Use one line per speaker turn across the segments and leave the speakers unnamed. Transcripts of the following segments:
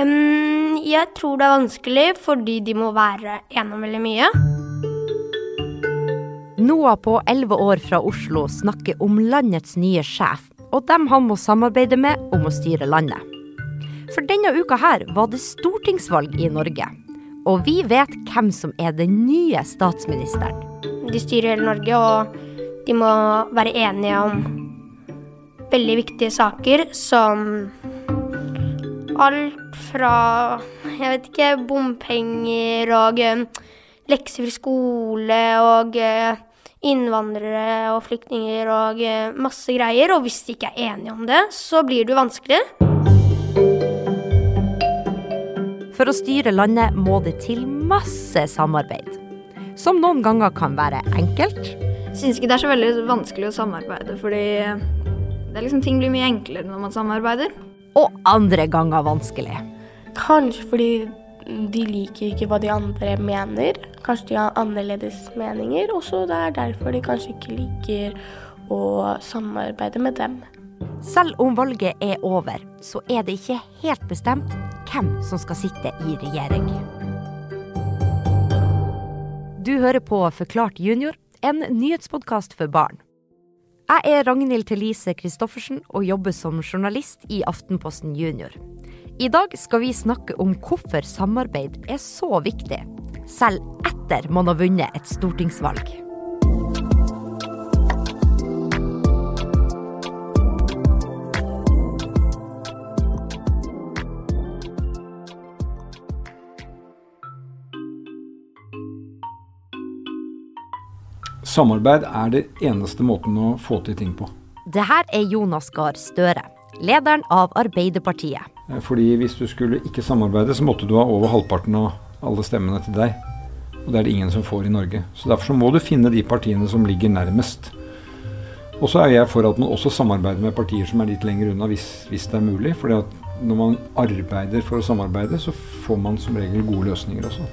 Um, jeg tror det er vanskelig fordi de må være gjennom veldig mye.
Noah på 11 år fra Oslo snakker om landets nye sjef, og dem han må samarbeide med om å styre landet. For denne uka her var det stortingsvalg i Norge. Og vi vet hvem som er den nye statsministeren.
De styrer hele Norge, og de må være enige om veldig viktige saker som alt fra jeg vet ikke, bompenger og um, leksefri skole og uh, innvandrere og flyktninger og uh, masse greier. Og hvis de ikke er enige om det, så blir det jo vanskelig.
For å styre landet må det til masse samarbeid. Som noen ganger kan være enkelt.
Syns ikke det er så veldig vanskelig å samarbeide, fordi det er liksom, ting blir mye enklere når man samarbeider.
Og andre ganger vanskelig.
Kanskje fordi de liker ikke hva de andre mener. Kanskje de har annerledes meninger, og så det er derfor de kanskje ikke liker å samarbeide med dem.
Selv om valget er over, så er det ikke helt bestemt hvem som skal sitte i regjering. Du hører på Forklart junior, en nyhetspodkast for barn. Jeg er Ragnhild Thelise Christoffersen og jobber som journalist i Aftenposten Junior. I dag skal vi snakke om hvorfor samarbeid er så viktig, selv etter man har vunnet et stortingsvalg.
Samarbeid er det eneste måten å få til ting på.
Det her er Jonas Gahr Støre, lederen av Arbeiderpartiet.
Eh, fordi hvis du skulle ikke samarbeide, så måtte du ha over halvparten av alle stemmene til deg. Og det er det ingen som får i Norge. Så derfor så må du finne de partiene som ligger nærmest. Og så er jeg for at man også samarbeider med partier som er litt lenger unna, hvis, hvis det er mulig. fordi at når man arbeider for å samarbeide, så får man som regel gode løsninger også.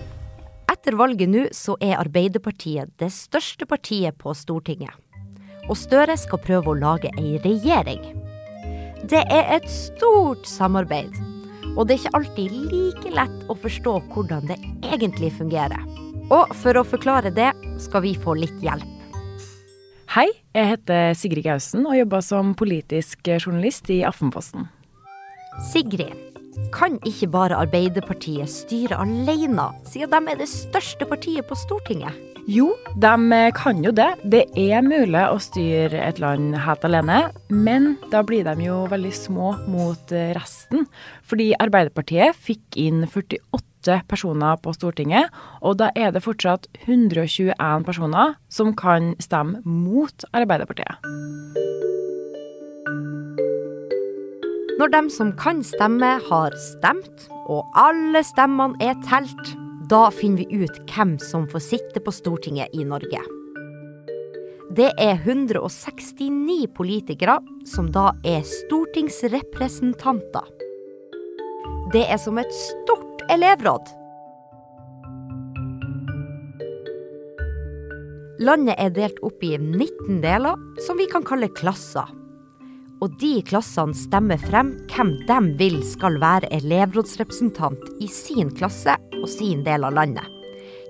Etter valget nå så er Arbeiderpartiet det største partiet på Stortinget. Og Støre skal prøve å lage ei regjering. Det er et stort samarbeid. Og det er ikke alltid like lett å forstå hvordan det egentlig fungerer. Og for å forklare det, skal vi få litt hjelp.
Hei, jeg heter Sigrid Gausen og jobber som politisk journalist i Aftenposten.
Sigrid, kan ikke bare Arbeiderpartiet styre alene, siden de er det største partiet på Stortinget?
Jo, de kan jo det. Det er mulig å styre et land helt alene, men da blir de jo veldig små mot resten. Fordi Arbeiderpartiet fikk inn 48 personer på Stortinget, og da er det fortsatt 121 personer som kan stemme mot Arbeiderpartiet.
Når dem som kan stemme, har stemt, og alle stemmene er telt, da finner vi ut hvem som får sitte på Stortinget i Norge. Det er 169 politikere som da er stortingsrepresentanter. Det er som et stort elevråd. Landet er delt opp i 19 deler, som vi kan kalle klasser. Og de klassene stemmer frem hvem de vil skal være elevrådsrepresentant i sin klasse og sin del av landet.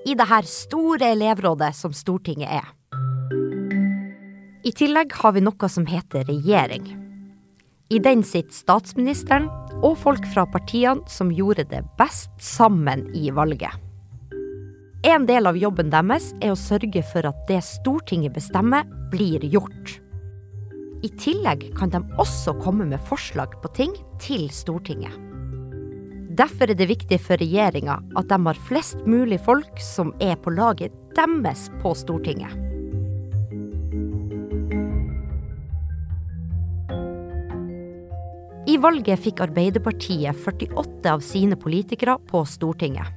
I det her store elevrådet som Stortinget er. I tillegg har vi noe som heter regjering. I den sitter statsministeren og folk fra partiene som gjorde det best sammen i valget. En del av jobben deres er å sørge for at det Stortinget bestemmer, blir gjort. I tillegg kan de også komme med forslag på ting til Stortinget. Derfor er det viktig for regjeringa at de har flest mulig folk som er på laget deres på Stortinget. I valget fikk Arbeiderpartiet 48 av sine politikere på Stortinget.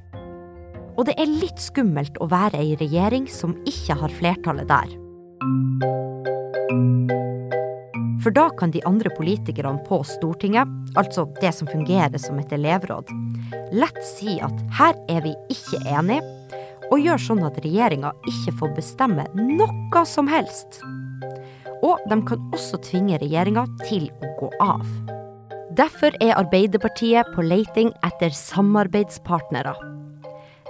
Og det er litt skummelt å være i regjering som ikke har flertallet der. For da kan de andre politikerne på Stortinget, altså det som fungerer som et elevråd, lett si at her er vi ikke enige, og gjør sånn at regjeringa ikke får bestemme noe som helst. Og de kan også tvinge regjeringa til å gå av. Derfor er Arbeiderpartiet på leiting etter samarbeidspartnere.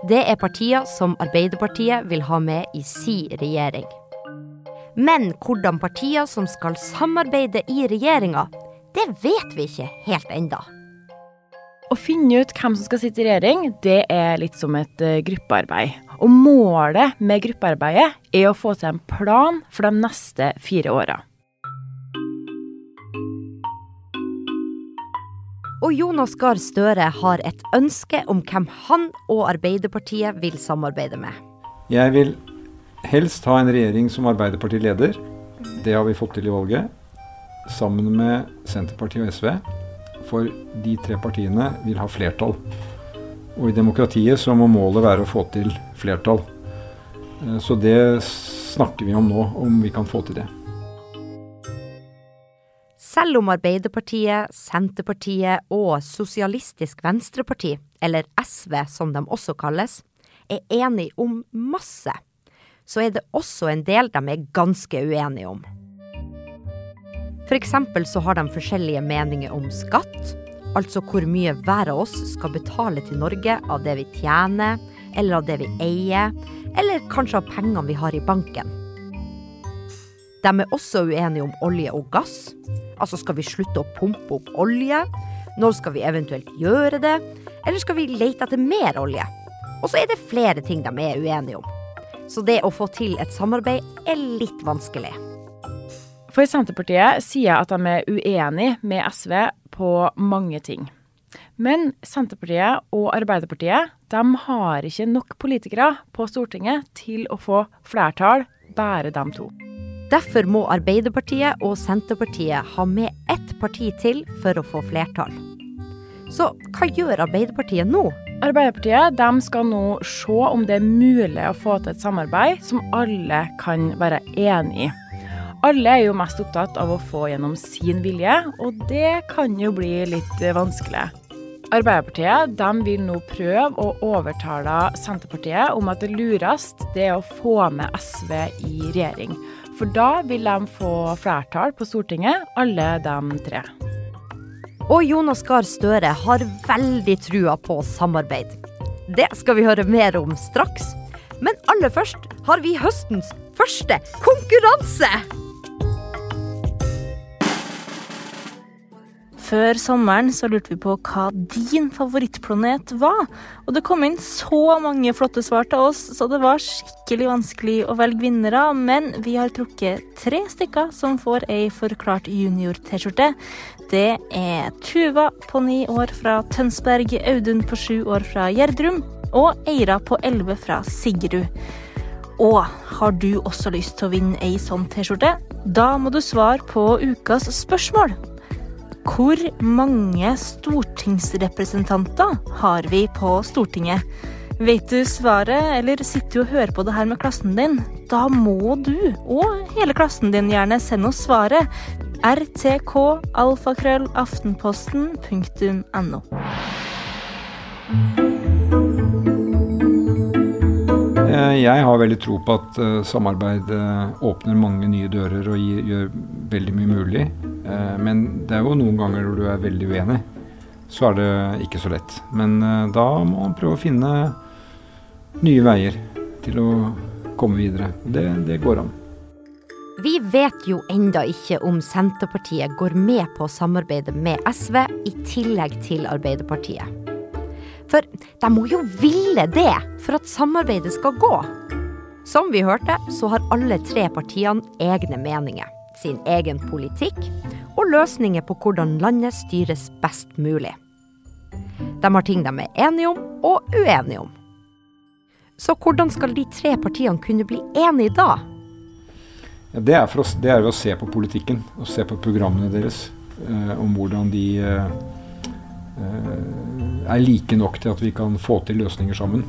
Det er partier som Arbeiderpartiet vil ha med i si regjering. Men hvordan partier som skal samarbeide i regjeringa, det vet vi ikke helt enda.
Å finne ut hvem som skal sitte i regjering, det er litt som et uh, gruppearbeid. Og målet med gruppearbeidet er å få til en plan for de neste fire åra.
Og Jonas Gahr Støre har et ønske om hvem han og Arbeiderpartiet vil samarbeide med.
Jeg vil helst ha en regjering som Arbeiderpartiet leder. Det har vi fått til i valget. Sammen med Senterpartiet og SV. For de tre partiene vil ha flertall. Og i demokratiet så må målet være å få til flertall. Eh, så det snakker vi om nå, om vi kan få til det.
Selv om Arbeiderpartiet, Senterpartiet og Sosialistisk Venstreparti, eller SV som de også kalles, er enige om masse, så er det også en del de er ganske uenige om. Eksempel så har de forskjellige meninger om skatt, altså hvor mye hver av oss skal betale til Norge av det vi tjener, eller av det vi eier, eller kanskje av pengene vi har i banken. De er også uenige om olje og gass. Altså, skal vi slutte å pumpe opp olje? Når skal vi eventuelt gjøre det? Eller skal vi lete etter mer olje? Og så er det flere ting de er uenige om. Så det å få til et samarbeid er litt vanskelig.
For Senterpartiet sier at de er uenig med SV på mange ting. Men Senterpartiet og Arbeiderpartiet de har ikke nok politikere på Stortinget til å få flertall, bare de to.
Derfor må Arbeiderpartiet og Senterpartiet ha med ett parti til for å få flertall. Så hva gjør Arbeiderpartiet nå?
Arbeiderpartiet de skal nå se om det er mulig å få til et samarbeid som alle kan være enig i. Alle er jo mest opptatt av å få gjennom sin vilje, og det kan jo bli litt vanskelig. Arbeiderpartiet de vil nå prøve å overtale Senterpartiet om at det lurest det er å få med SV i regjering. For da vil de få flertall på Stortinget, alle de tre.
Og Jonas Gahr Støre har veldig trua på samarbeid. Det skal vi høre mer om straks. Men aller først har vi høstens første konkurranse!
Før sommeren så lurte vi på hva din favorittplanet var. Og det kom inn så mange flotte svar til oss, så det var skikkelig vanskelig å velge vinnere. Men vi har trukket tre stykker som får ei forklart junior-T-skjorte. Det er Tuva på ni år fra Tønsberg, Audun på sju år fra Gjerdrum og Eira på elleve fra Sigrud. Og har du også lyst til å vinne ei sånn T-skjorte? Da må du svare på ukas spørsmål. Hvor mange stortingsrepresentanter har vi på Stortinget? Vet du svaret, eller sitter du og hører på det her med klassen din? Da må du, og hele klassen din gjerne, sende oss svaret. rtk alfakrøll aftenposten.no.
Eh, jeg har veldig tro på at uh, samarbeid uh, åpner mange nye dører og gjør veldig mye mulig. Uh, men det er jo noen ganger hvor du er veldig uenig. Så er det ikke så lett. Men da må man prøve å finne nye veier til å komme videre. Det, det går an.
Vi vet jo enda ikke om Senterpartiet går med på å samarbeide med SV i tillegg til Arbeiderpartiet. For de må jo ville det for at samarbeidet skal gå. Som vi hørte, så har alle tre partiene egne meninger, sin egen politikk og løsninger på hvordan landet styres best mulig. De har ting de er enige om og uenige om. Så hvordan skal de tre partiene kunne bli enige da?
Ja, det, er oss, det er ved å se på politikken og se på programmene deres. Eh, om hvordan de eh, Eh, er like nok til at vi kan få til løsninger sammen.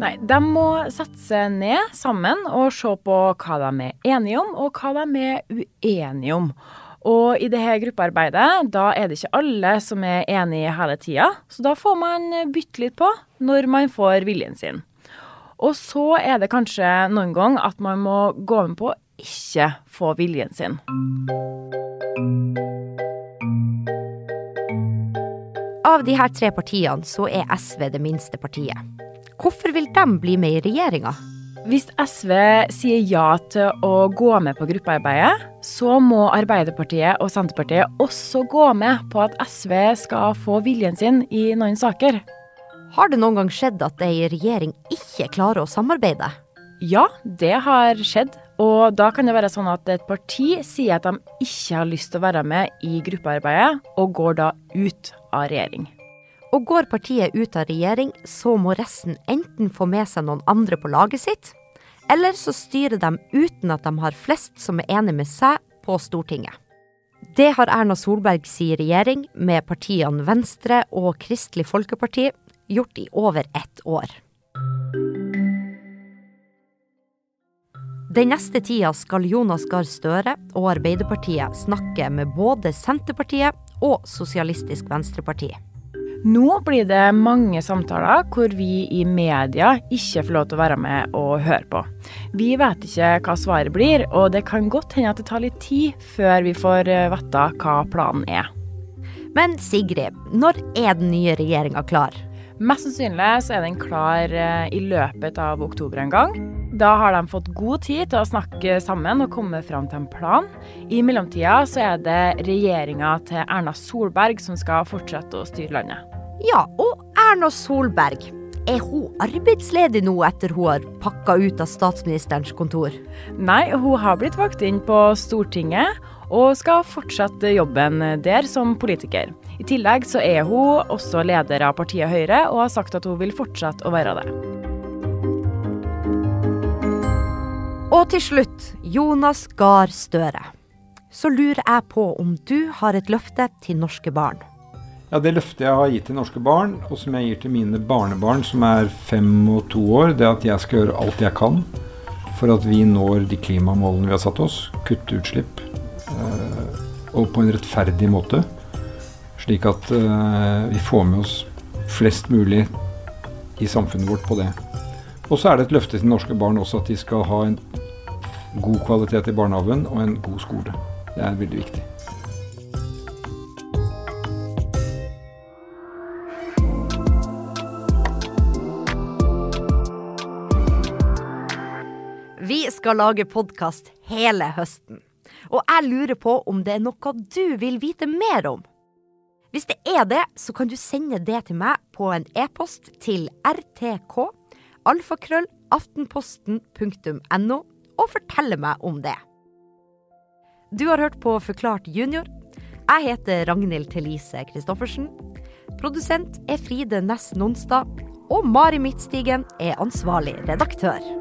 Nei, de må sette seg ned sammen og se på hva de er enige om, og hva de er uenige om. Og i dette gruppearbeidet, da er det ikke alle som er enige hele tida, så da får man bytte litt på når man får viljen sin. Og så er det kanskje noen gang at man må gå med på å ikke få viljen sin.
Av de her tre partiene så er SV det minste partiet. Hvorfor vil de bli med i regjeringa?
Hvis SV sier ja til å gå med på gruppearbeidet, så må Arbeiderpartiet og Senterpartiet også gå med på at SV skal få viljen sin i noen saker.
Har det noen gang skjedd at ei regjering ikke klarer å samarbeide?
Ja, det har skjedd. Og da kan det være sånn at et parti sier at de ikke har lyst til å være med i gruppearbeidet, og går da ut av regjering.
Og går partiet ut av regjering, så må resten enten få med seg noen andre på laget sitt, eller så styrer de uten at de har flest som er enig med seg på Stortinget. Det har Erna Solberg si regjering med partiene Venstre og Kristelig Folkeparti gjort i over ett år. Den neste tida skal Jonas Gahr Støre og Arbeiderpartiet snakke med både Senterpartiet og Sosialistisk Venstreparti.
Nå blir det mange samtaler hvor vi i media ikke får lov til å være med og høre på. Vi vet ikke hva svaret blir, og det kan godt hende at det tar litt tid før vi får eh, vite hva planen er.
Men Sigrid, når er den nye regjeringa klar?
Mest sannsynlig så er den klar eh, i løpet av oktober en gang. Da har de fått god tid til å snakke sammen og komme fram til en plan. I mellomtida så er det regjeringa til Erna Solberg som skal fortsette å styre landet.
Ja, og Erna Solberg. Er hun arbeidsledig nå etter hun har pakka ut av statsministerens kontor?
Nei, hun har blitt valgt inn på Stortinget og skal fortsette jobben der som politiker. I tillegg så er hun også leder av partiet Høyre og har sagt at hun vil fortsette å være det.
Og til slutt, Jonas Gahr Støre. Så lurer jeg på om du har et løfte til norske barn.
Ja, Det løftet jeg har gitt til norske barn, og som jeg gir til mine barnebarn som er fem og to år, det er at jeg skal gjøre alt jeg kan for at vi når de klimamålene vi har satt oss. Kutte utslipp. Øh, og på en rettferdig måte. Slik at øh, vi får med oss flest mulig i samfunnet vårt på det. Og så er det et løfte til norske barn også at de skal ha en god kvalitet i barnehagen og en god skole. Det er veldig viktig.
Skal lage podkast hele høsten. Og jeg lurer på om det er noe du vil vite mer om. Hvis det er det, så kan du sende det til meg på en e-post til rtk alfakrøll aftenposten.no og fortelle meg om det. Du har hørt på Forklart junior. Jeg heter Ragnhild Thelise Christoffersen. Produsent er Fride Næss Nonstad. Og Mari Midtstigen er ansvarlig redaktør.